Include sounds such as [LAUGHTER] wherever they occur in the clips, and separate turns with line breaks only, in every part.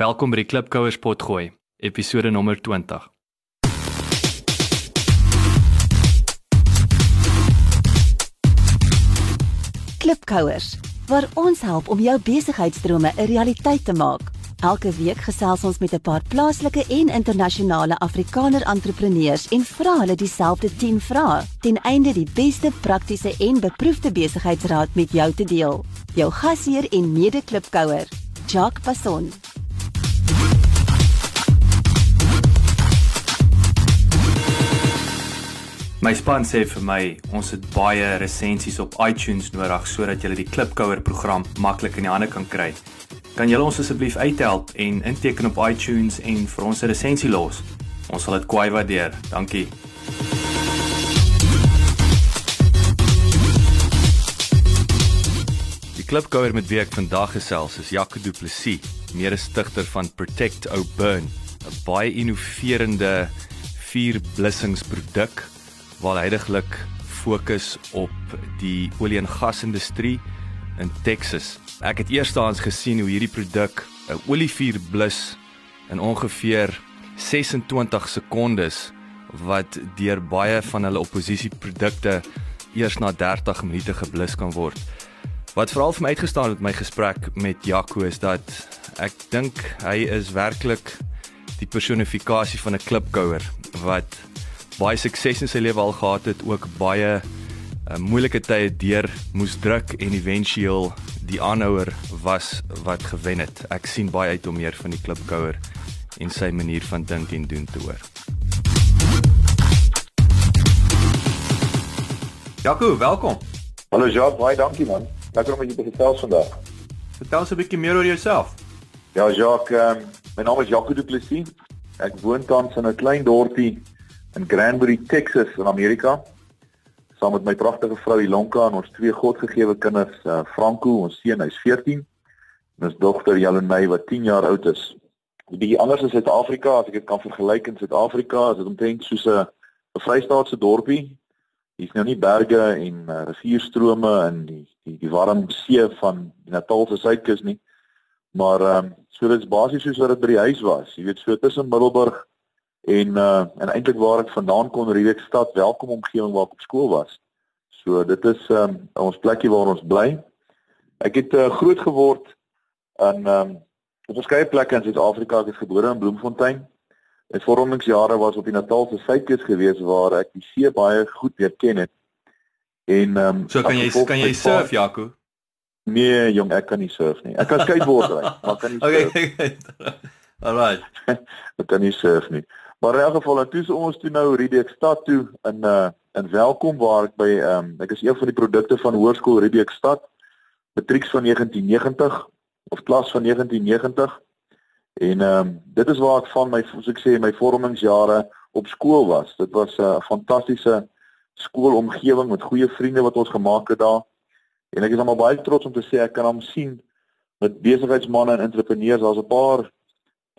Welkom by die Klipkouers potgooi, episode nommer 20.
Klipkouers, waar ons help om jou besigheidsdrome 'n realiteit te maak. Elke week gesels ons met 'n paar plaaslike en internasionale Afrikaner entrepreneurs en vra hulle dieselfde 10 vrae ten einde die beste praktiese en beproefde besigheidsraad met jou te deel. Jou gasheer en mede-klipkouer, Jacques Passon.
My span sê vir my ons het baie resensies op iTunes nodig sodat jy die Klipkouer program maklik in die hande kan kry. Kan julle ons asseblief uithelp en inteken op iTunes en vir ons 'n resensie los? Ons sal dit kwai waardeer. Dankie. Die Klipkouer met wie ek vandag gesels is Jaco Du Plessis, mede-stigter van Protect O Burn, 'n baie innoverende vuurblussingsproduk waar heidaglik fokus op die olie en gasindustrie in Texas. Ek het eerstens gesien hoe hierdie produk 'n olievuur blus in ongeveer 26 sekondes wat deur baie van hulle oppositieprodukte eers na 30 minute geblus kan word. Wat veral vir my uitgestaan het met my gesprek met Jaco is dat ek dink hy is werklik die personifikasie van 'n klipkouer wat baie sukses in sy lewe al gehad het, ook baie uh, moeilike tye deur moes druk en éventueel die aanhouer was wat gewen het. Ek sien baie uit om meer van die klipkouer en sy manier van dink en doen te hoor. Jaco, welkom.
Hallo Jacques, baie dankie man. Lekker om met jou te gesels vandag.
Vertel ons 'n bietjie meer oor jouself.
Ja Jacques, um, my naam is Jaco Du Plessis. Ek woon tans in 'n klein dorpie in Granbury, Texas in Amerika. Saam met my pragtige vrou Ilonka en ons twee godgegewe kinders, uh, Franco, ons seun, hy's 14, en ons dogter Jalonay wat 10 jaar oud is. Die anders is Suid-Afrika, as ek dit kan vergelyk in Suid-Afrika, is dit omtrent soos 'n 'n Vrystaatse dorpie. Hier's nou nie berge en uh, rivierstrome en die die die warm see van die Natalse suidkus nie. Maar ehm um, so dit's basies soos wat dit by die huis was. Jy weet so tussen Middelburg en uh en eintlik waar ek vandaan kom Riebeek stad welkom omgewing waar ek op skool was. So dit is um ons plekkie waar ons bly. Ek het uh, groot geword in um op verskeie plekke in Suid-Afrika. Ek is gebore in Bloemfontein. My vormingsjare was op die Natalse suidkus gewees waar ek die see baie goed leer ken het. En um
So kan jy kan jy surf Jaco?
Nee jong, ek kan nie surf nie. Ek kan skateboard ry, [LAUGHS] maar kan nie surf.
Okay. [LAUGHS] Alright. [LAUGHS]
ek kan nie surf nie. Maar in elk geval, toe is ons toe nou Riebeek stad toe in uh in Welkom waar ek by ehm um, ek is een van die produkte van Hoërskool Riebeek stad matrieks van 1990 of klas van 1990. En ehm um, dit is waar ek van my soos ek sê my vormingsjare op skool was. Dit was 'n uh, fantastiese skoolomgewing met goeie vriende wat ons gemaak het daar. En ek is almal baie trots om te sê ek kan hom sien met besigheidsmense en entrepreneurs. Daar's 'n paar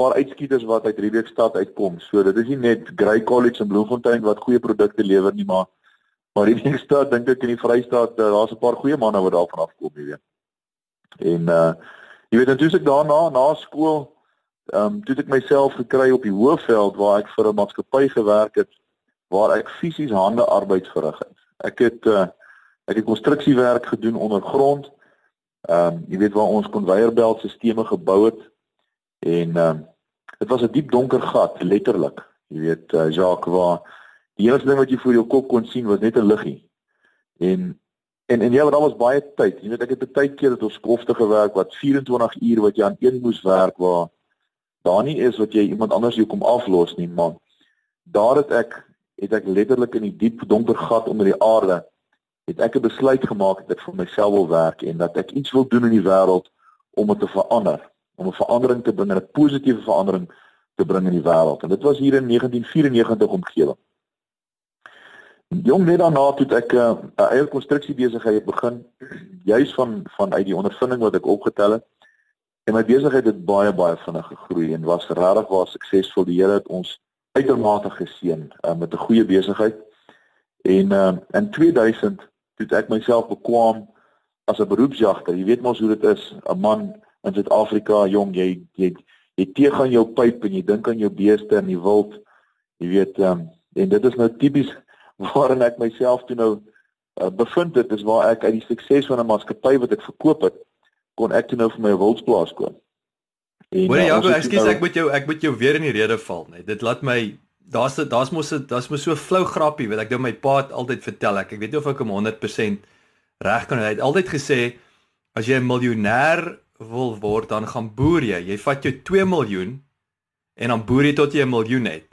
paar uitskieters wat uit Riebeek stad uitkom. So dit is nie net Grey College in Bloemfontein wat goeie produkte lewer nie, maar maar Riebeek stad dink ek in die Vrystaat eh, daar's 'n paar goeie manne wat daarvan afkom, jy weet. En uh jy weet ek daarna na skool ehm um, toe ek myself gekry op die Hoëveld waar ek vir 'n maatskappy gewerk het waar ek fisies hande arbeid verrig het. Ek het uh ek het konstruksiewerk gedoen ondergrond. Ehm um, jy weet waar ons konveierbeltstelsels gebou het en ehm um, dit was 'n diep donker gat letterlik jy weet uh, Jacques waar die enigste ding wat jy voor jou kop kon sien was net 'n liggie. En en en jy het alles baie tyd. Jy weet ek het baie keer dat ons skofte gewerk wat 24 uur wat jy aan een moes werk waar daar nie is wat jy iemand anders jou kom aflos nie man. Daar het ek het ek letterlik in die diep donker gat onder die aarde het ek 'n besluit gemaak dat ek vir myself wil werk en dat ek iets wil doen in die wêreld om dit te verander om 'n verandering te bring, 'n positiewe verandering te bring in die wêreld. En dit was hier in 1994 omgewing. Jong net daarna toe ek eh, 'n uh, eie konstruksiebesigheid begin, [CLEARS THROAT] juis van van uit die ondervinding wat ek opgetel het. En my besigheid het baie baie vinnig gegroei en was regtig baie suksesvol. Die Here het ons uitermate geseën uh, met 'n goeie besigheid. En uh, in 2000 toe ek myself bekwam as 'n beroepsjagter. Jy weet mos hoe dit is, 'n man in Suid-Afrika, jong, jy jy jy teeg aan jou pyp en jy dink aan jou beeste in die wild. Jy weet ehm um, en dit is nou tipies [LAUGHS] waarin ek myself toe nou uh, bevind het is waar ek uit die sukses van 'n maatskappy wat ek verkoop het kon ek toe nou vir my wildsplaas koop.
Hoor jy, uh, ekskuus, nou... ek moet jou ek moet jou weer in die rede val, net. Dit laat my daar's daar's mos daar's mos so flou grappie wat ek dink my pa altyd vertel ek. Ek weet nie of ek hom 100% reg kan hy het altyd gesê as jy 'n miljonair wil word dan gaan boer jy. Jy vat jou 2 miljoen en dan boer jy tot jy 'n miljoen het.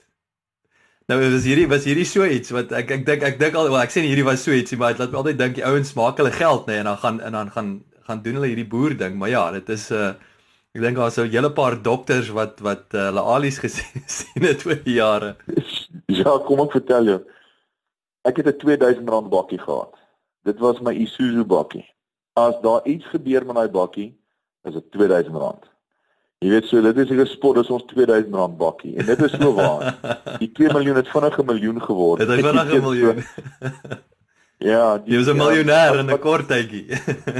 Nou was hierdie was hierdie so iets wat ek ek dink ek dink al well, ek sê nie hierdie was so ietsie maar dit laat my altyd dink die ouens maak hulle geld nê nee, en dan gaan en dan gaan gaan doen hulle hierdie boer ding maar ja dit is 'n uh, ek dink daar's so 'n hele paar dokters wat wat uh, hulle alies gesien [LAUGHS] sien het oor die jare.
Ja, kom ek vertel jou. Ek het 'n 2000 rand bakkie gehad. Dit was my Isuzu bakkie. As daar iets gebeur met daai bakkie, is dit 2000 rand. Jy weet so, dit is 'n spot, dis ons 2000 rand bakkie en dit is so waar. [LAUGHS] Die 2 miljoen het vinnig 'n miljoen geword.
Dit het vinnig 'n miljoen. [LAUGHS]
ja,
jy is 'n miljonair in 'n kort tydjie.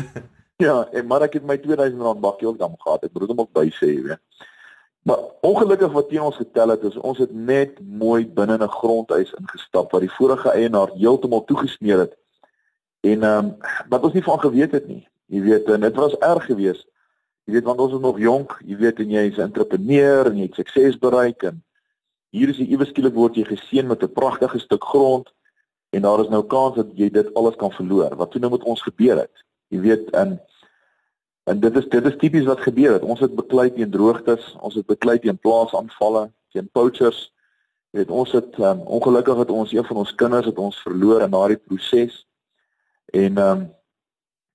[LAUGHS]
ja, en maar ek het my 2000 rand bakkie ook dan gehad. Ek moet hom ook by sê, jy weet. Maar ongelukkig wat teen ons getel het, is ons het net mooi binne 'n grondhuis ingestap wat die vorige eienaar heeltemal toegesmeer het. En ehm um, wat ons nie van geweet het nie. Jy weet, dit was erg geweest Jy weet want ons is nog jonk, jy weet en jy is 'n entrepreneur en jy het sukses bereik en hier is jy iewes skielik word jy geseën met 'n pragtige stuk grond en daar is nou kans dat jy dit alles kan verloor. Wat toe nou met ons gebeur het? Jy weet en en dit is dit is tipies wat gebeur het. Ons het beklei teen droogtes, ons het beklei teen plaasaanvalle, teen poachers. Jy weet ons het um, ongelukkig het ons een van ons kinders het ons verloor in daardie proses. En ehm um,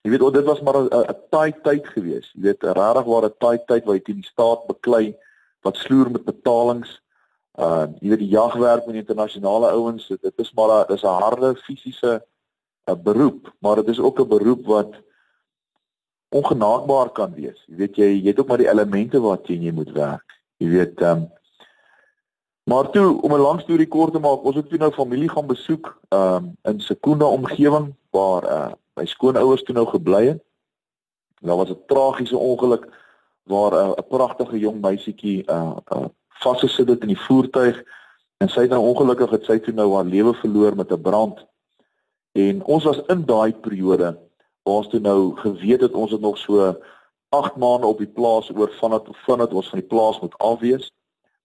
Jy weet, dit was maar 'n taai tyd gewees. Jy weet, regtig waar 'n taai tyd waar jy teen die staat beklei wat sloer met betalings. Uh jy weet die jagwerk met internasionale ouens, dit is maar 'n dis 'n harde fisiese 'n uh, beroep, maar dit is ook 'n beroep wat ongenaakbaar kan wees. Jy weet jy, jy het ook maar die elemente waarteen jy moet werk. Jy weet ehm um, Maar toe om 'n lang storie kort te maak, ons het toe nou familie gaan besoek ehm um, in Sekunda omgewing waar uh my skoonouers toe nou gebly het. Daar was 'n tragiese ongeluk waar 'n uh, pragtige jong meisietjie uh, uh vasgesit het in die voertuig en sy het nou ongelukkig het sy toe nou haar lewe verloor met 'n brand. En ons was in daai periode waar ons toe nou geweet het ons het nog so 8 maande op die plaas oor vandat vandat ons van die plaas moet afwees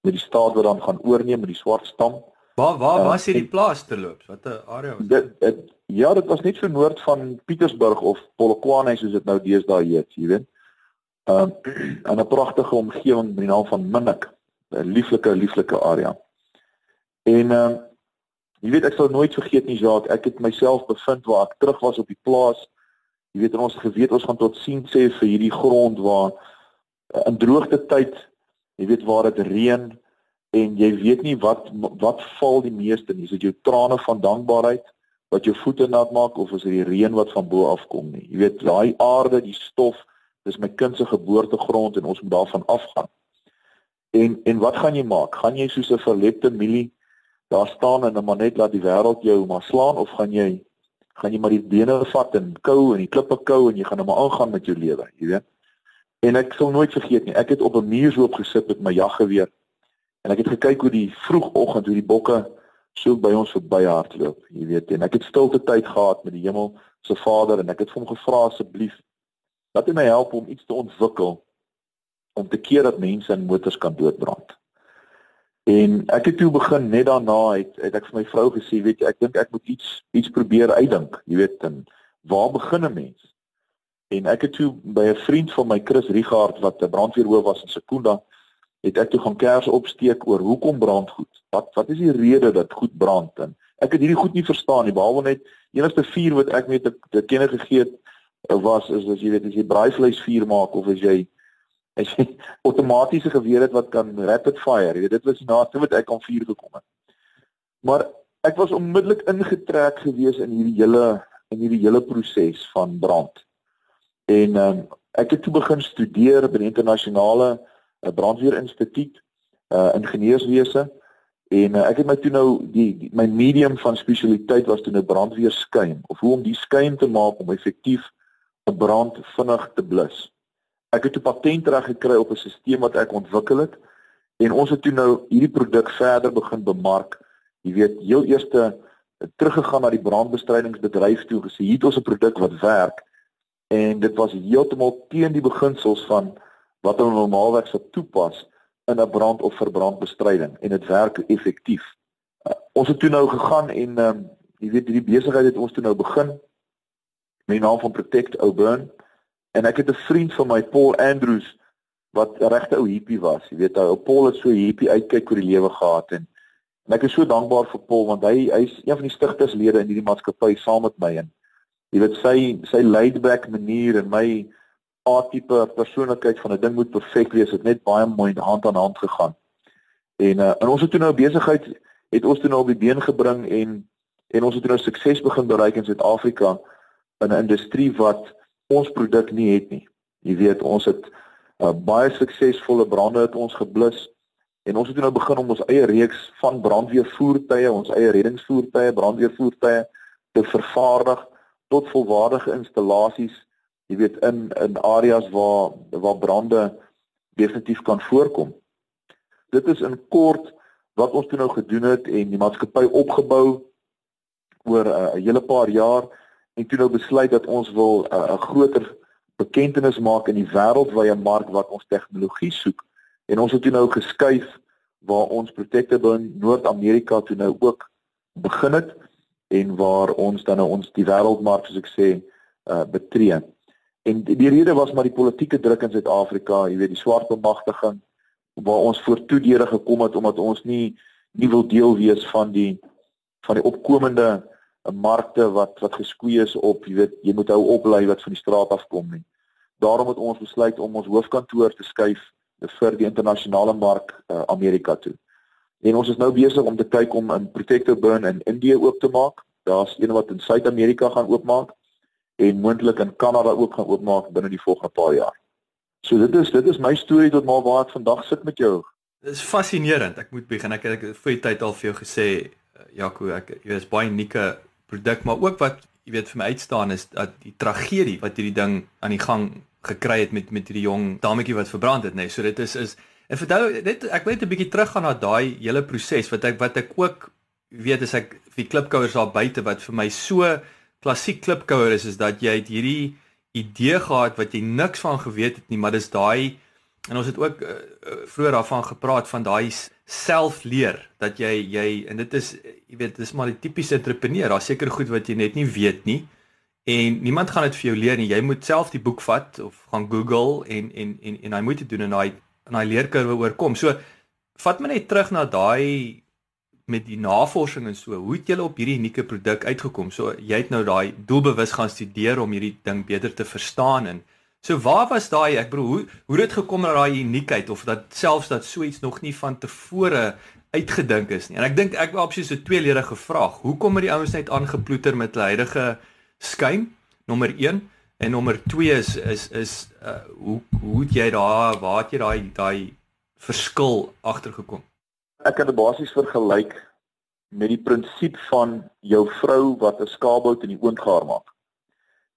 met die staat wat dan gaan oorneem met die swart stam.
Waar waar uh, was hierdie plaas terloops? Wat 'n area was
dit? Dit ja, dit was net so noord van Pietersburg of Polokwane soos dit nou deesdae heet, jy weet. [CLEARS THROAT] Um in 'n pragtige omgewing met die naam van Minnik, 'n lieflike lieflike area. En um jy weet ek sal nooit vergeet nie, Jacques, ek het myself bevind waar ek terug was op die plaas. Jy weet ons geweet ons gaan tot sien sê vir hierdie grond waar in droogte tyd, jy weet waar dit reën en jy weet nie wat wat val die meeste nie. Is dit jou trane van dankbaarheid wat jou voete nat maak of is dit die reën wat van bo af kom nie? Jy weet daai aarde, die stof, dis my kind se geboortegrond en ons moet daarvan afgaan. En en wat gaan jy maak? Gaan jy soos 'n verlepte mielie daar staan en maar net laat die wêreld jou maar slaan of gaan jy gaan jy maar die bene vat en kou en die klippe kou en jy gaan nou maar aangaan met jou lewe, jy weet? En ek sal nooit vergeet nie. Ek het op 'n muur so op gesit met my jaggeweer En ek het gekyk hoe die vroegoggend hoe die bokke so by ons verby hardloop, jy weet, en ek het stilte tyd gehad met die hemel se Vader en ek het vir hom gevra asseblief dat hy my help om iets te ontwikkel om te keer dat mense in motors kan doodbrand. En ek het toe begin net daarna het, het ek vir my vrou gesê, weet jy, ek dink ek moet iets iets probeer uitdink, jy weet, en waar begin 'n mens? En ek het toe by 'n vriend van my Chris Rigard wat 'n brandweerhoof was in Sekunda het ek toe gaan kers opsteek oor hoekom brand goed. Wat wat is die rede dat goed brand en ek het hierdie goed nie verstaan nie behalwe net enigste vuur wat ek met te kenne gegee het eh, was is as jy weet as jy braaivleis vuur maak of as jy as jy [LAUGHS] outomatiese geweer het wat kan rapid fire. Jy weet dit was naaste wat ek aan vuur gekom het. Maar ek was onmiddellik ingetrek gewees in hierdie hele in hierdie hele proses van brand. En um, ek het toe begin studeer by die internasionale 'n brandweerinstituut uh ingenieurswese en uh, ek het my toe nou die, die my medium van spesialiteit was toe nou brandweerskuim of hoe om die skuim te maak om effektief 'n brand vinnig te blus. Ek het 'n patentreg gekry op 'n stelsel wat ek ontwikkel het en ons het toe nou hierdie produk verder begin bemark. Jy weet, heel eerste teruggegaan na die brandbestrydingsbedryf toe gesê hier het ons 'n produk wat werk en dit was heeltemal teen die beginsels van wat hulle normaalweg sou toepas in 'n brand of verbrandbestryding en dit werk effektief. Uh, ons het toe nou gegaan en um, jy weet hierdie besigheid het ons toe nou begin met die naam van Protect Auburn en ek het 'n vriend van my Paul Andrews wat regte ou hippie was. Jy weet, ou Paul het so hippie uitkyk oor die lewe gehad en en ek is so dankbaar vir Paul want hy hy's een van die stigterslede in hierdie maatskappy saam met my en jy weet sy sy laid back manier en my A-tipe persoonlikheid van 'n ding moet perfek wees, het net baie mooi hand aan hand gegaan. En uh, en ons het toe nou besigheid het ons toe nou op die been gebring en en ons het toe nou sukses begin bereik in Suid-Afrika in 'n industrie wat ons produk nie het nie. Jy weet, ons het uh, baie suksesvolle brande het ons geblus en ons het nou begin om ons eie reeks van brandweervoertuie, ons eie reddingsvoertuie, brandweervoertuie te vervaardig tot volwaardige installasies, jy weet in in areas waar waar brande definitief kan voorkom. Dit is in kort wat ons toe nou gedoen het en die maatskappy opgebou oor uh, 'n uh, hele paar jaar en toe nou besluit dat ons wil 'n uh, groter bekendtenis maak in die wêreldwye mark wat ons tegnologie soek en ons het toe nou geskuif waar ons Protectable in Noord-Amerika toe nou ook begin het en waar ons dan nou ons die wêreldmark soos ek sê uh, betree. En die, die rede was maar die politieke druk in Suid-Afrika, jy weet die swart bemagtiging waar ons voor toedere gekom het omdat ons nie nie wil deel wees van die van die opkomende markte wat wat geskoei is op, jy weet, jy moet hou oplei wat van die straat af kom nie. Daarom het ons besluit om ons hoofkantoor te skuif vir die internasionale mark uh, Amerika toe. En ons is nou besig om te kyk om 'n protector burn in Indië oop te maak. Daar's een wat in Suid-Amerika gaan oopmaak en moontlik in Kanada ook gaan oopmaak binne die volgende paar jaar. So dit is dit is my storie tot maar waar ek vandag sit met jou.
Dit is fascinerend. Ek moet begin ek het vir die tyd al vir jou gesê uh, Jaco, ek jy is baie unieke produk, maar ook wat jy weet vir my uitstaan is dat die tragedie wat hierdie ding aan die gang gekry het met met hierdie jong dametjie wat verbrand het, nê. Nee. So dit is is en vertel net ek wil net 'n bietjie teruggaan na daai hele proses wat ek wat ek ook weet as ek vir klipkouers daar buite wat vir my so klassiek klipkouer is is dat jy het hierdie idee gehad wat jy niks van geweet het nie, maar dis daai en ons het ook uh, vroeër daarvan gepraat van daai selfleer dat jy jy en dit is jy weet dis maar die tipiese entrepreneur daar seker goed wat jy net nie weet nie en niemand gaan dit vir jou leer nie. Jy moet self die boek vat of gaan Google en en en en hy moet dit doen en daai en daai leerkurwe oorkom. So vat my net terug na daai met die navorsing en so hoe het jy op hierdie unieke produk uitgekom so jy het nou daai doelbewus gaan studeer om hierdie ding beter te verstaan en So waar was daai ek bedoel hoe hoe dit gekom na daai uniekheid of dat selfs dat so iets nog nie van tevore uitgedink is nie. En ek dink ek wou opsies so tweeledige vraag. Hoekom het die ouens net aangeploeter met hulle huidige skyn? Nommer 1 en nommer 2 is is is uh, hoe hoe het jy daar waar het jy daai daai verskil agtergekom?
Ek het dit basies vergelyk met die prinsip van jou vrou wat 'n skaapbout in die oond gaar maak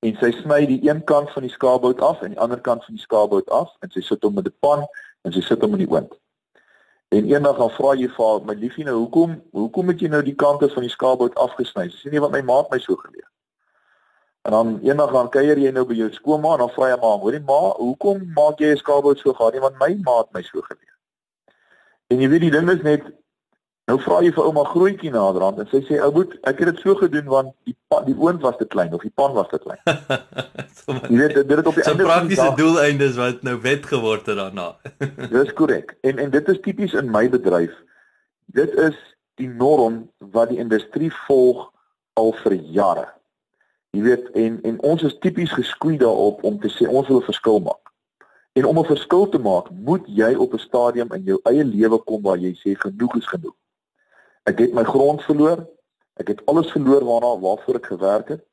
en sy sny die een kant van die skaapbout af en die ander kant van die skaapbout af en sy sit hom met 'n pan en sy sit hom in die oond. En eendag dan vra jy vir my liefie nou hoekom hoekom het jy nou die kante van die skaapbout afgesny? Sy sê nee wat my ma het my so geleer. En dan eendag dan kuier jy nou by jou skoonma en dan vra jy maar hoorie ma hoekom maak jy 'n skaapbout so gaar? Nee want my ma het my so geleer. En jy weet die ding is net Nou vra jy vir ouma grootjie naderhand en sy sê ou boet, ek het dit so gedoen want die pan, die oond was te klein of die pan was te klein. [LAUGHS]
jy weet dit het op die so einde praktiese doeleindes wat nou wet geword het daarna. [LAUGHS]
Dis korrek. En en dit is tipies in my bedryf. Dit is die norm wat die industrie volg al vir jare. Jy weet en en ons is tipies geskoei daarop om te sê ons wil 'n verskil maak. En om 'n verskil te maak, moet jy op 'n stadium in jou eie lewe kom waar jy sê genoeg is genoeg. Ek het my grond verloor. Ek het alles verloor waarna waarvoor ek gewerk het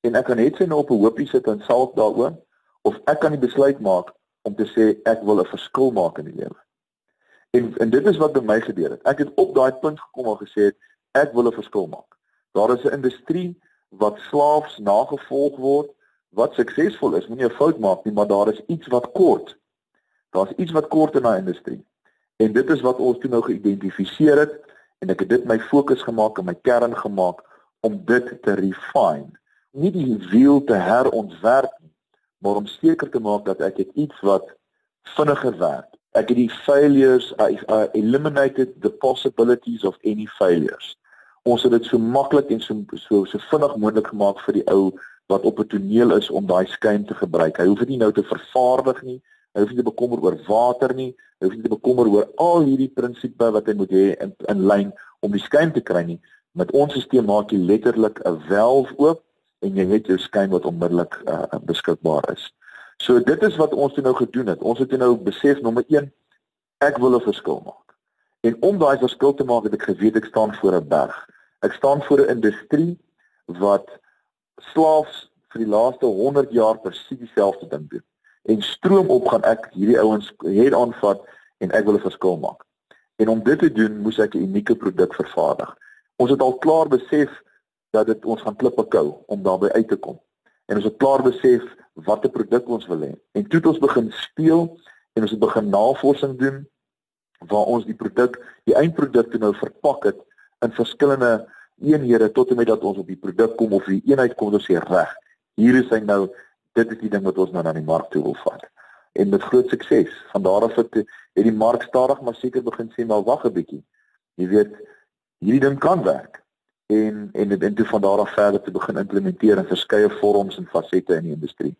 en ek kan net sê nou op 'n hoopie sit en salk daaroor of ek kan die besluit maak om te sê ek wil 'n verskil maak in die lewe. En en dit is wat by my gebeur het. Ek het op daai punt gekom en gesê ek wil 'n verskil maak. Daar is 'n industrie wat slaafs nagevolg word wat suksesvol is, moenie 'n fout maak nie, maar daar is iets wat kort. Daar's iets wat kort in daai industrie. En dit is wat ons toe nou geïdentifiseer het en ek het dit my fokus gemaak en my kern gemaak om dit te refine. Nie die wiel te herontwerp nie, maar om seker te maak dat ek iets wat vinniger werk. Ek het die failures I, I eliminated the possibilities of any failures. Ons het dit so maklik en so so so vinnig moontlik gemaak vir die ou wat op 'n toneel is om daai skuim te gebruik. Hy hoef dit nie nou te vervaardig nie. Hy hoef nie te bekommer oor water nie. Hy hoef nie te bekommer oor al hierdie prinsipe wat hy moet hê in in lyn om die skuim te kry nie. Met ons stelsel maak jy letterlik 'n valve oop en jy het jou skuim wat onmiddellik uh, beskikbaar is. So dit is wat ons nou gedoen het. Ons het nou besef nommer 1 ek wil 'n verskil maak. En om daai verskil te maak het ek geweet ek staan voor 'n berg. Ek staan voor 'n industrie wat slaafs vir die laaste 100 jaar presies dieselfde ding doen en stroom op gaan ek hierdie ouens het aanvat en ek wil 'n verskil maak. En om dit te doen, moes ek 'n unieke produk vervaardig. Ons het al klaar besef dat dit ons gaan klippe kou om daarby uit te kom. En ons het klaar besef watter produk ons wil hê. En toe het ons begin speel en ons het begin navorsing doen waar ons die produk, die eindprodukte nou verpak het in verskillende eenhede tot en met dat ons op die produk kom of die eenheid kom ons sê reg. Hier is hy nou dit is die ding wat ons nou na die mark toe wil vat. En met groot sukses. Van daar af het, het die mark stadig maar seker begin sê maar wag 'n bietjie. Jy weet hierdie ding kan werk. En en en toe van daar af verder te begin implementeer in verskeie vorms en fasette in die industrie.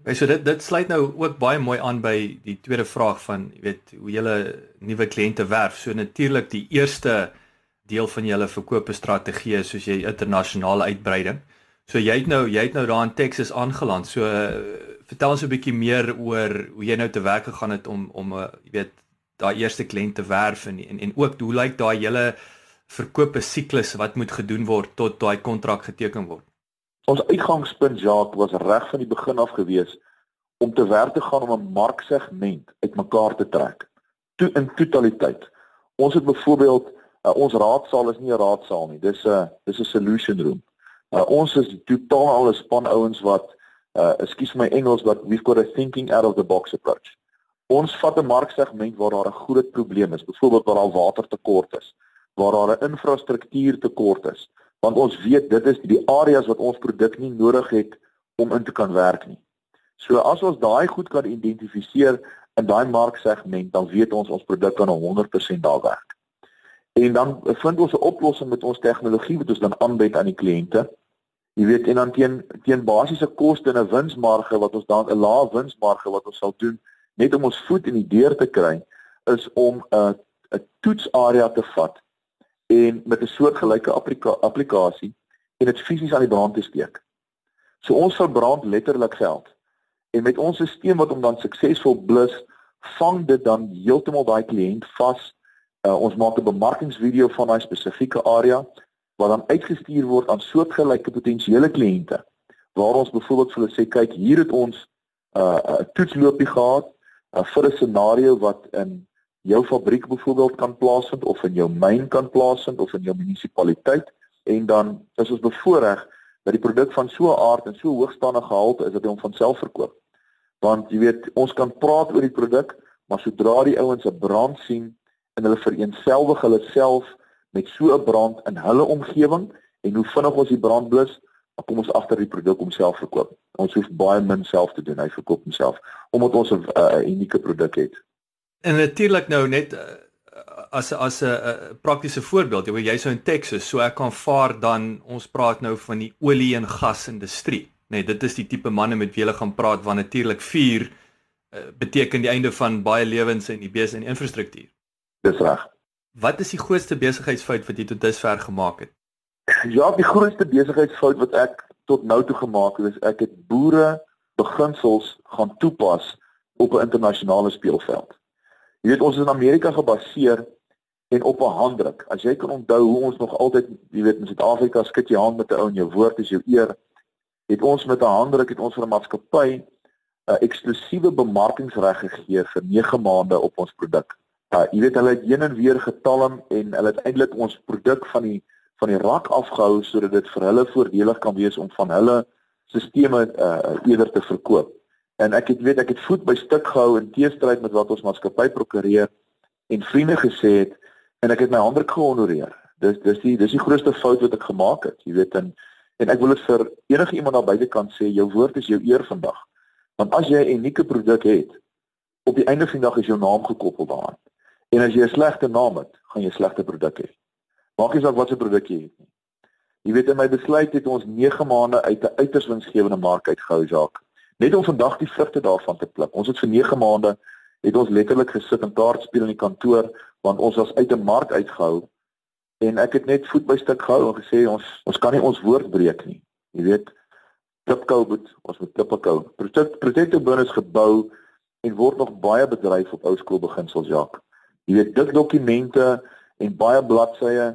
Okay, so dit dit sluit nou ook baie mooi aan by die tweede vraag van jy weet hoe julle nuwe kliënte werf. So natuurlik die eerste deel van julle verkoopstrategie soos jy internasionale uitbreiding. So jy het nou jy het nou daar in Texas aangeland. So uh, vertel ons 'n bietjie meer oor hoe jy nou te werk gegaan het om om uh, jy weet daai eerste kliënt te werf en en, en ook hoe lyk daai hele verkope siklus wat moet gedoen word tot daai kontrak geteken word.
Ons uitgangspunt Jacques was reg van die begin af gewees om te werk te gaan om 'n marksegment uitmekaar te trek. Toe in totaliteit. Ons het byvoorbeeld uh, ons raadsaal is nie 'n raadsaal nie. Dis 'n uh, dis 'n solution room. Uh, ons is totaal al 'n span ouens wat uh ekskuus my Engels wat we've got a thinking out of the box approach. Ons vat 'n marksegment waar daar 'n groot probleem is, byvoorbeeld waar daar watertekort is, waar daar 'n infrastruktuur tekort is, want ons weet dit is die areas wat ons produk nie nodig het om in te kan werk nie. So as ons daai goed kan identifiseer in daai marksegment, dan weet ons ons produk kan 100% daar werk. En dan vind ons 'n oplossing met ons tegnologie wat ons dan aanbied aan die kliënte Jy weet en dan teen teen basiese koste en 'n winsmarge wat ons dan 'n lae winsmarge wat ons sal doen net om ons voet in die deur te kry is om 'n 'n toetsarea te vat en met 'n soortgelyke applika applikasie en dit fisies aan die brand te steek. So ons verbrand letterlik geld. En met ons stelsel wat hom dan suksesvol blus, vang dit dan heeltemal daai kliënt vas. Uh, ons maak 'n bemarkingsvideo van daai spesifieke area wat dan uitgestuur word aan soortgelyke potensiële kliënte waar ons byvoorbeeld vir hulle sê kyk hier het ons uh, 'n uh, toetsloopie gehad uh, vir 'n scenario wat in jou fabriek byvoorbeeld kan plaasvind of in jou myn kan plaasvind of in jou munisipaliteit. En dan is ons bevoorreg dat die produk van so 'n aard en so hoogstaande gehalte is dat hy hom van self verkoop. Want jy weet ons kan praat oor die produk maar sodra die ouens 'n brand sien en hulle vereenselwig hulle self met so 'n brand in hulle omgewing en hoe vinnig ons die brand blus, dan kom ons agter die produk homself verkoop. Ons hoef baie min self te doen, hy verkoop homself omdat ons 'n uh, unieke produk het.
En natuurlik nou net uh, as as 'n uh, praktiese voorbeeld, jy jy's so in Texas, so ek kan vaar dan ons praat nou van die olie en gas industrie. Nee, dit is die tipe manne met wie hulle gaan praat want natuurlik vuur uh, beteken die einde van baie lewens in die bese en infrastruktuur.
Dis reg.
Wat is die grootste besigheidsfout wat jy tot dusver gemaak het?
Ja, die grootste besigheidsfout wat ek tot nou toe gemaak het, is ek het boere beginsels gaan toepas op 'n internasionale speelveld. Jy weet ons is in Amerika gebaseer en op 'n handdruk. As jy kan onthou hoe ons nog altyd, jy weet in Suid-Afrika skud jy hand met 'n ou en jou woord is jou eer. Het ons met 'n handdruk het ons vir 'n maatskappy 'n eksklusiewe bemarkingsreg gegee vir 9 maande op ons produk. Uh jy weet hulle het heen en weer getalm en hulle het eintlik ons produk van die van die rak afgehou sodat dit vir hulle voordelig kan wees om van hulle sisteme uh eerder te verkoop. En ek het weet ek het voet by stuk gehou in teestryd met wat ons maatskappy prokureer en vriende gesê het en ek het my handdruk gehonoreer. Dis dis die dis die grootste fout wat ek gemaak het. Jy weet en en ek wil dit vir enige iemand daar buitekant sê, jou woord is jou eer vandag. Want as jy 'n unieke produk het, op die einde van die dag is jou naam gekoppel daaraan. En as jy 'n slegte naam het, gaan jy slegte produk hê. Maak nie saak wat se produk jy het nie. Jy weet in my besluit het ons 9 maande uit 'n uiters winsgewende mark uitgehou, Jacques. Net om vandag die vrugte daarvan te pluk. Ons het vir 9 maande het ons letterlik gesit en kaart speel in die kantoor want ons was uit 'n mark uitgehou en ek het net voet by stuk gehou en gesê ons ons kan nie ons woord breek nie. Jy weet, klipkou moet ons moet klipkou. Protective bonus gebou en word nog baie bedryf op ou skool beginsels, Jacques. Jy weet, dik dokumente en baie bladsye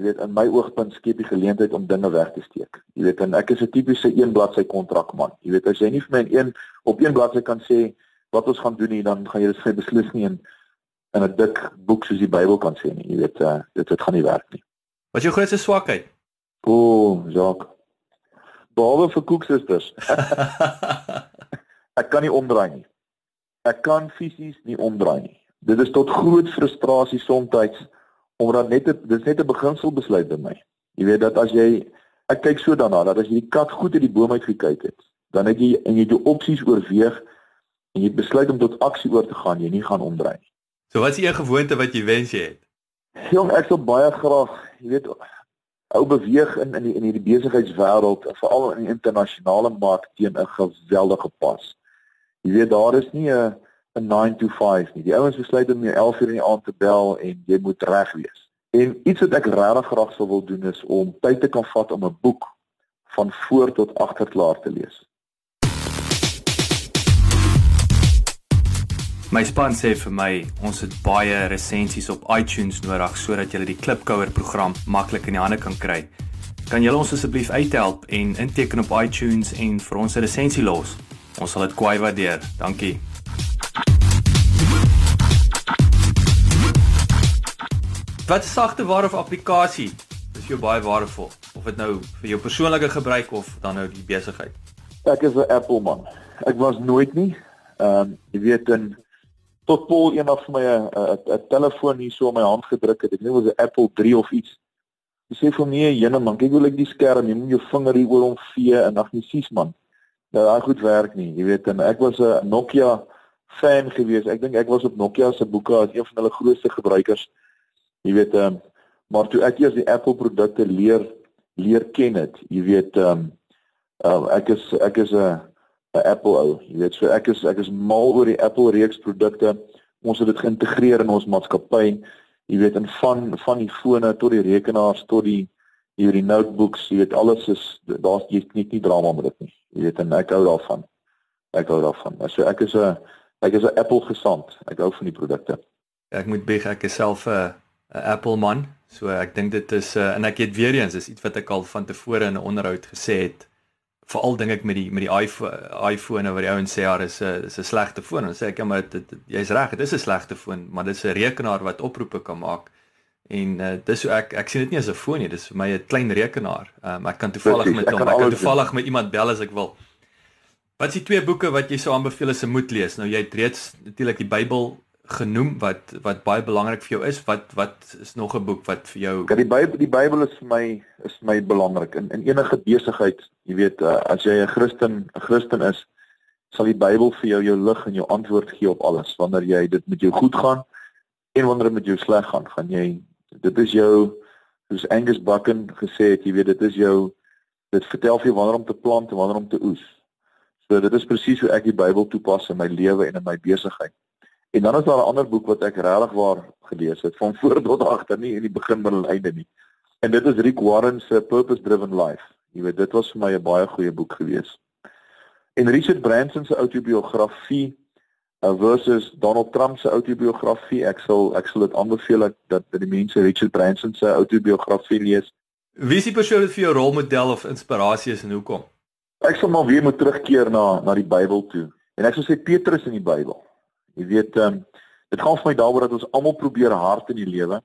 Jy weet in my oogpunt skep die geleentheid om dinge weg te steek. Jy weet en ek is 'n tipiese een bladsy kontrakman. Jy weet as jy nie vir my in een op een bladsy kan sê wat ons gaan doen nie, dan gaan jy dit vir beslis nie in in 'n dik boek soos die Bybel kan sê nie. Jy weet uh, dit dit gaan nie werk nie.
Wat is jou grootste swakheid?
O, Jacques. Behalwe vir koeksusters. [LAUGHS] ek kan nie omdraai nie. Ek kan fisies nie omdraai nie. Dit is tot groot frustrasie soms omdat net dit dis net 'n beginsel besluit by my. Jy weet dat as jy ek kyk so daarna dat as jy die kat goed uit die boom uit gekyk het, dan het jy en jy jou opsies oorweeg en jy besluit om tot aksie oor te gaan, jy nie gaan omdry nie.
So wat is 'n gewoonte wat jy wens jy het?
Jong, ek sou baie graag, jy weet, ou beweeg in in die in hierdie besigheidswêreld, veral in die internasionale mark teen 'n geweldige pas. Jy weet daar is nie 'n 'n 9 to 5 nie. Die ouens besluit om jou 11 uur in die aand te bel en jy moet reg wees. En iets wat ek regtig graag sou wil doen is om tyd te kan vat om 'n boek van voor tot agter klaar te lees.
My span sê vir my ons het baie resensies op iTunes nodig sodat jy die Klipkouer program maklik in die hande kan kry. Kan julle ons asseblief uithelp en inteken op iTunes en vir ons 'n resensie los? Ons sal dit kwai waardeer. Dankie. Wat sagte ware of applikasie is jou baie waardevol of dit nou vir jou persoonlike gebruik of dan nou die besigheid?
Ek is 'n Apple man. Ek was nooit nie. Ehm um, jy weet in tot Paul eendag vir my 'n 'n telefoon hier so op my hand gedruk het. Ek dink dit was 'n Apple 3 of iets. Hy sê vir my, "Jene man, kyk hoe lyk die skerm. Jy moet jou vinger hier oor hom vee en ag nee, sies man. Nou daai goed werk nie. Jy weet en ek was 'n Nokia fan gewees. Ek dink ek was op Nokia se boeke as een van hulle grootste gebruikers. Jy weet ehm um, maar toe ek eers die Apple produkte leer leer ken het, jy weet ehm um, uh, ek is ek is 'n 'n Apple ou. Jy weet so ek is ek is mal oor die Apple reeks produkte. Ons het dit geïntegreer in ons maatskappy. Jy weet en van van die fone tot die rekenaars tot die hierdie notebooks, jy weet alles is daar's jy net nie drama met dit nie. Jy weet en ek hou daarvan. Ek hou daarvan. So ek is 'n ek is 'n Apple gesant. Ek hou van die produkte.
Ek moet bieg ek is self 'n 'n Apple man. So ek dink dit is uh, en ek het weer eens is iets wat ek al van tevore in 'n onderhoud gesê het. Veral dink ek met die met die iPhone iPhone wat die ouens sê ja, dis 'n is 'n slegte foon. Dan sê ek ja, maar jy's reg, dit is 'n slegte foon, maar dit is 'n rekenaar wat oproepe kan maak. En uh, dis hoe ek ek sien dit nie as 'n foon nie, dis vir my 'n klein rekenaar. Um, ek kan toevallig met hom, ek kan toevallig met iemand bel as ek wil. Wat is die twee boeke wat jy sou aanbeveel as 'n moet lees? Nou jy het reeds natuurlik die Bybel genoem wat wat baie belangrik vir jou is. Wat wat is nog 'n boek wat vir jou
Ja, die Bybel die Bybel is vir my is my belangrik in in enige besigheid. Jy weet, uh, as jy 'n Christen 'n Christen is, sal die Bybel vir jou jou lig en jou antwoord gee op alles. Wanneer jy dit met jou goed gaan en wanneer dit met jou sleg gaan, gaan jy dit is jou soos Angus Buchan gesê het, jy weet, dit is jou dit vertel vir jou wanneer om te plant en wanneer om te oes. So dit is presies hoe ek die Bybel toepas in my lewe en in my besigheid. En dan is daar 'n ander boek wat ek regtig waar gelees het van voor tot agter nie in die begin einde nie. En dit is Rick Warren se Purpose Driven Life. Jy weet dit was vir my 'n baie goeie boek gewees. En Richard Branson se outobiografie uh, versus Donald Trump se outobiografie, ek sal ek sal dit aanbeveel dat dat die mense Richard Branson se outobiografie lees.
Wie is die persoon wat vir jou rolmodel of inspirasie is en hoekom?
Ek sal maar weer moet terugkeer na na die Bybel toe. En ek sou sê Petrus in die Bybel. Jy weet ehm um, dit gaan vir my daaroor dat ons almal probeer hard in die lewe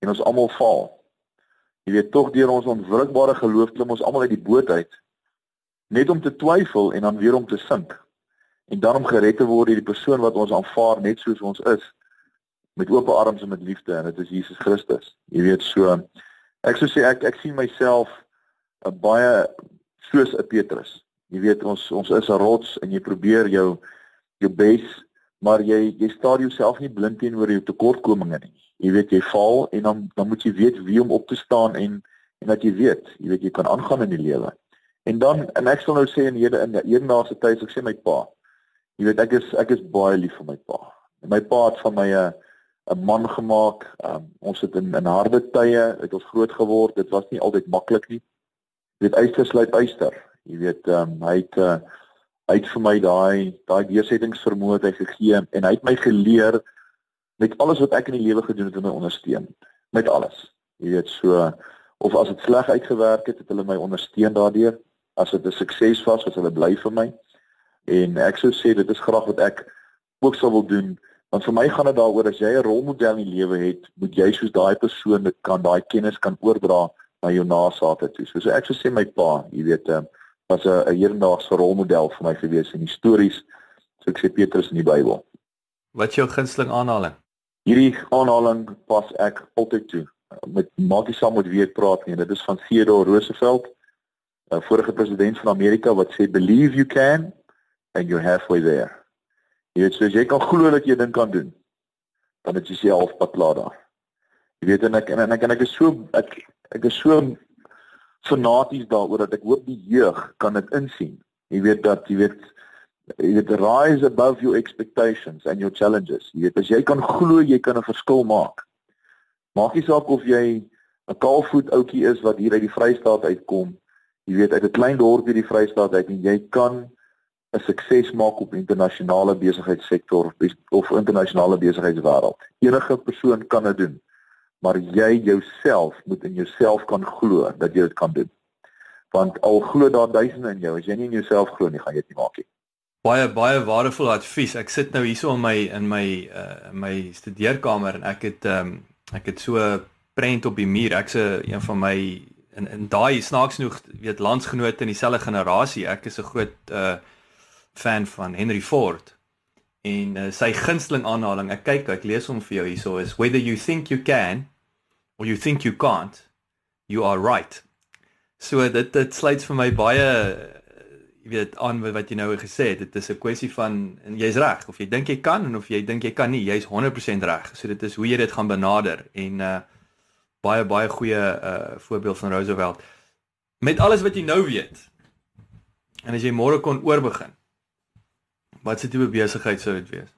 en ons almal faal. Jy weet tog deur ons onwrikbare geloof klim ons almal uit die boot uit. net om te twyfel en dan weer om te sink. En dan om gered te word deur die persoon wat ons aanvaar net soos ons is met oop arms en met liefde en dit is Jesus Christus. Jy weet so ek sou sê ek ek sien myself 'n baie soos 'n Petrus. Jy weet ons ons is 'n rots en jy probeer jou jou bes maar jy jy staar jouself nie blind teenoor jou tekortkominge nie. Jy weet jy val en dan dan moet jy weet wie om op te staan en en dat jy weet, jy weet jy kan aangaan in die lewe. En dan en ek sal nou sê in hierde in eendaagse tyd, ek sê my pa. Jy weet ek is ek is baie lief vir my pa. En my pa het van my 'n 'n man gemaak. Um, ons het in in harde tye het ons groot geword. Dit was nie altyd maklik nie. Jy weet yster sluit yster. Jy weet um, hy het uh, hy het vir my daai daai deursettingsvermoë hy gegee en hy het my geleer met alles wat ek in die lewe gedoen het om my ondersteun. Met alles. Jy weet so of as dit sleg uitgewerk het het hulle my ondersteun daardeur. As dit 'n sukses was was hulle bly vir my. En ek sou sê dit is graag wat ek ook sou wil doen want vir my gaan dit daaroor as jy 'n rolmodel in die lewe het moet jy soos daai persoon kan daai kennis kan oordra na jou nageslagte toe. So, so ek sou sê my pa jy weet uh, was 'n hedendaagse rolmodel vir my gewees in histories so ek sê Petrus in die Bybel.
Wat is jou gunsteling aanhaling?
Hierdie aanhaling pas ek altyd toe. Met maakie saam met wie ek praat nie. Dit is van Theodore Roosevelt, 'n vorige president van Amerika wat sê believe you can and you're halfway there. Jy weet, so as jy kan glo dat jy ding kan doen, dan het jy self pad klaar daar. Jy weet en ek en ek en ek is so ek ek is so fanaties daaroor dat ek hoop die jeug kan dit insien. Jy weet dat jy weet jy weet rise above your expectations and your challenges. Jy weet as jy kan glo jy kan 'n verskil maak. Maak nie saak of jy 'n kaalvoet ouetjie is wat hier uit die Vrystaat uitkom. Jy weet uit 'n klein dorpie die Vrystaat uit en jy kan 'n sukses maak op internasionale besigheidssektor of internasionale besigheidswêreld. Enige persoon kan dit doen maar jy jouself moet in jouself kan glo dat jy dit kan doen. Want al glo daar duisende in jou, as jy nie in jouself glo nie, gaan jy dit nie maak nie.
Baie baie waardevolle advies. Ek sit nou hierso in my in my uh my studeerkamer en ek het ehm um, ek het so 'n prent op die muur. Ek's 'n een van my in in daai snaaks genoeg weet landsgenote in dieselfde generasie. Ek is 'n groot uh fan van Henry Ford. En uh, sy gunsteling aanhaling, ek kyk, ek lees hom vir jou hierso is whether you think you can or you think you can't, you are right. So dit dit sluit vir my baie jy weet aan wat jy nou gesê het. Dit is 'n kwessie van jy's reg of jy dink jy kan en of jy dink jy kan nie, jy's 100% reg. So dit is hoe jy dit gaan benader en uh baie baie goeie uh voorbeeld van Roosevelt. Met alles wat jy nou weet. En as jy môre kon oorbegin Wat se tipe besigheid sou dit wees?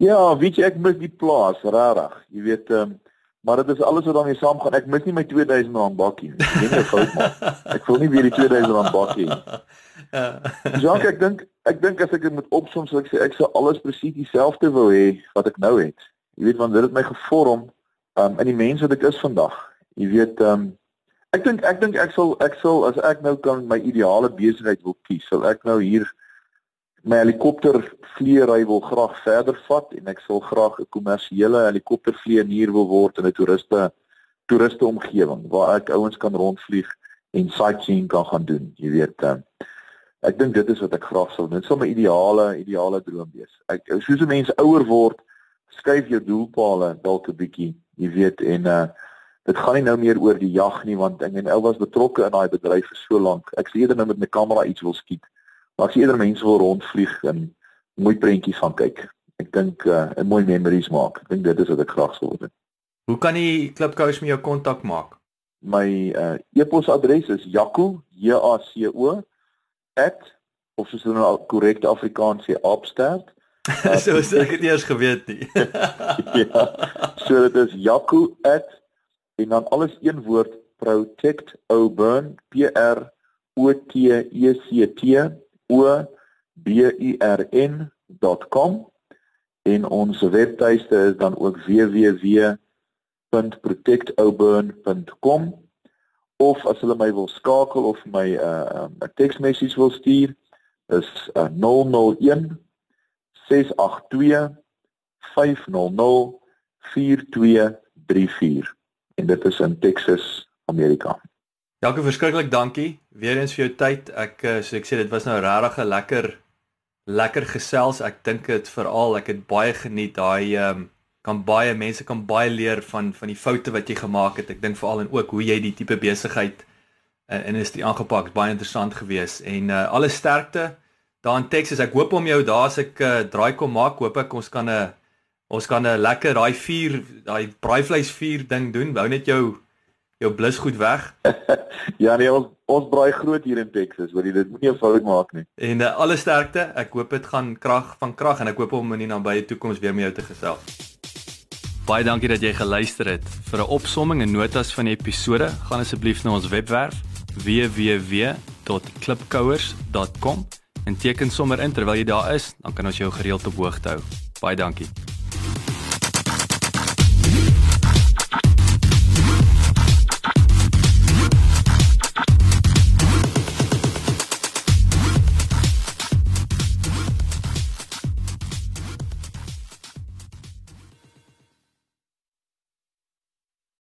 Ja, weet jy ek mis die plaas, regtig. Jy weet ehm um, maar dit is alles wat daarmee saamgaan. Ek mis nie my 2000 rand bakkie nie. Ek dink ek fout maak. Ek voel nie weer die 2000 rand bakkie [LAUGHS] nie. Ja. Jacques, ek dink ek dink as ek dit moet opsom sou ek sê ek sou alles presies dieselfde wou hê wat ek nou het. Jy weet want dit het my gevorm um, in die mens wat ek is vandag. Jy weet ehm um, ek dink ek dink ek sal ek sal as ek nou kan my ideale besigheid wil kies, sal ek nou hier my helikopter vlieëry wil graag verder vat en ek sal graag 'n kommersiële helikoptervlieënier wil word in 'n toeriste toeriste omgewing waar ek ouens kan rondvlieg en sightseeing kan gaan doen, jy weet. Um, ek dink dit is wat ek graag sou. Dit sou my ideale ideale droom wees. Ek soos 'n mens ouer word, skuif jou doelpale dalk 'n bietjie, jy weet en uh dit gaan nie nou meer oor die jag nie want ek en ou was betrokke in daai bedryf vir so lank. Ek sê eerder nou met my kamera iets wil skiet maar as eerder mense wil rondvlieg en mooi prentjies van kyk. Ek dink uh, 'n mooi memories maak. Ek dink dit is wat ek graag sou doen.
Hoe kan die klipkous met jou kontak maak?
My uh, e-posadres is jaco j a c o @ of soos dit nou korrek Afrikaans sê opstart.
Uh, [LAUGHS] so is ek het eers geweet nie. [LAUGHS]
ja. So dit is jaco @ en dan alles een woord protect oburn p r o t e c t o b u r n.com en ons webtuiste is dan ook www.protectoburn.com of as hulle my wil skakel of my 'n uh, 'n teksmessage wil stuur is uh, 001 682 500 4234 en dit is in Texas, Amerika.
Jaco, verskriklik dankie weer eens vir jou tyd. Ek eh, so ek sê dit was nou regtig 'n lekker lekker gesels. Ek dink dit veral ek het baie geniet daai ehm um, kan baie mense kan baie leer van van die foute wat jy gemaak het. Ek dink veral en ook hoe jy die tipe besigheid uh, industrie aangepak het. Baie interessant geweest en uh, alle sterkte daar in Texas. Ek hoop om jou daar as ek uh, draai kom maak, hoop ek ons kan 'n uh, ons kan 'n lekker daai vuur, daai braaivleis vuur ding doen. Hou net jou jou blus goed weg. [LAUGHS]
ja nee, ons ons braai groot hier in Texas, want dit moet nie 'n fout maak nie.
En uh, alle sterkte. Ek hoop dit gaan krag van krag en ek hoop om in die nabye toekoms weer met jou te gesels. Baie dankie dat jy geluister het. Vir 'n opsomming en notas van die episode, gaan asseblief na ons webwerf www.klipkouers.com en teken sommer in terwyl jy daar is, dan kan ons jou gereeld op hoogte hou. Baie dankie.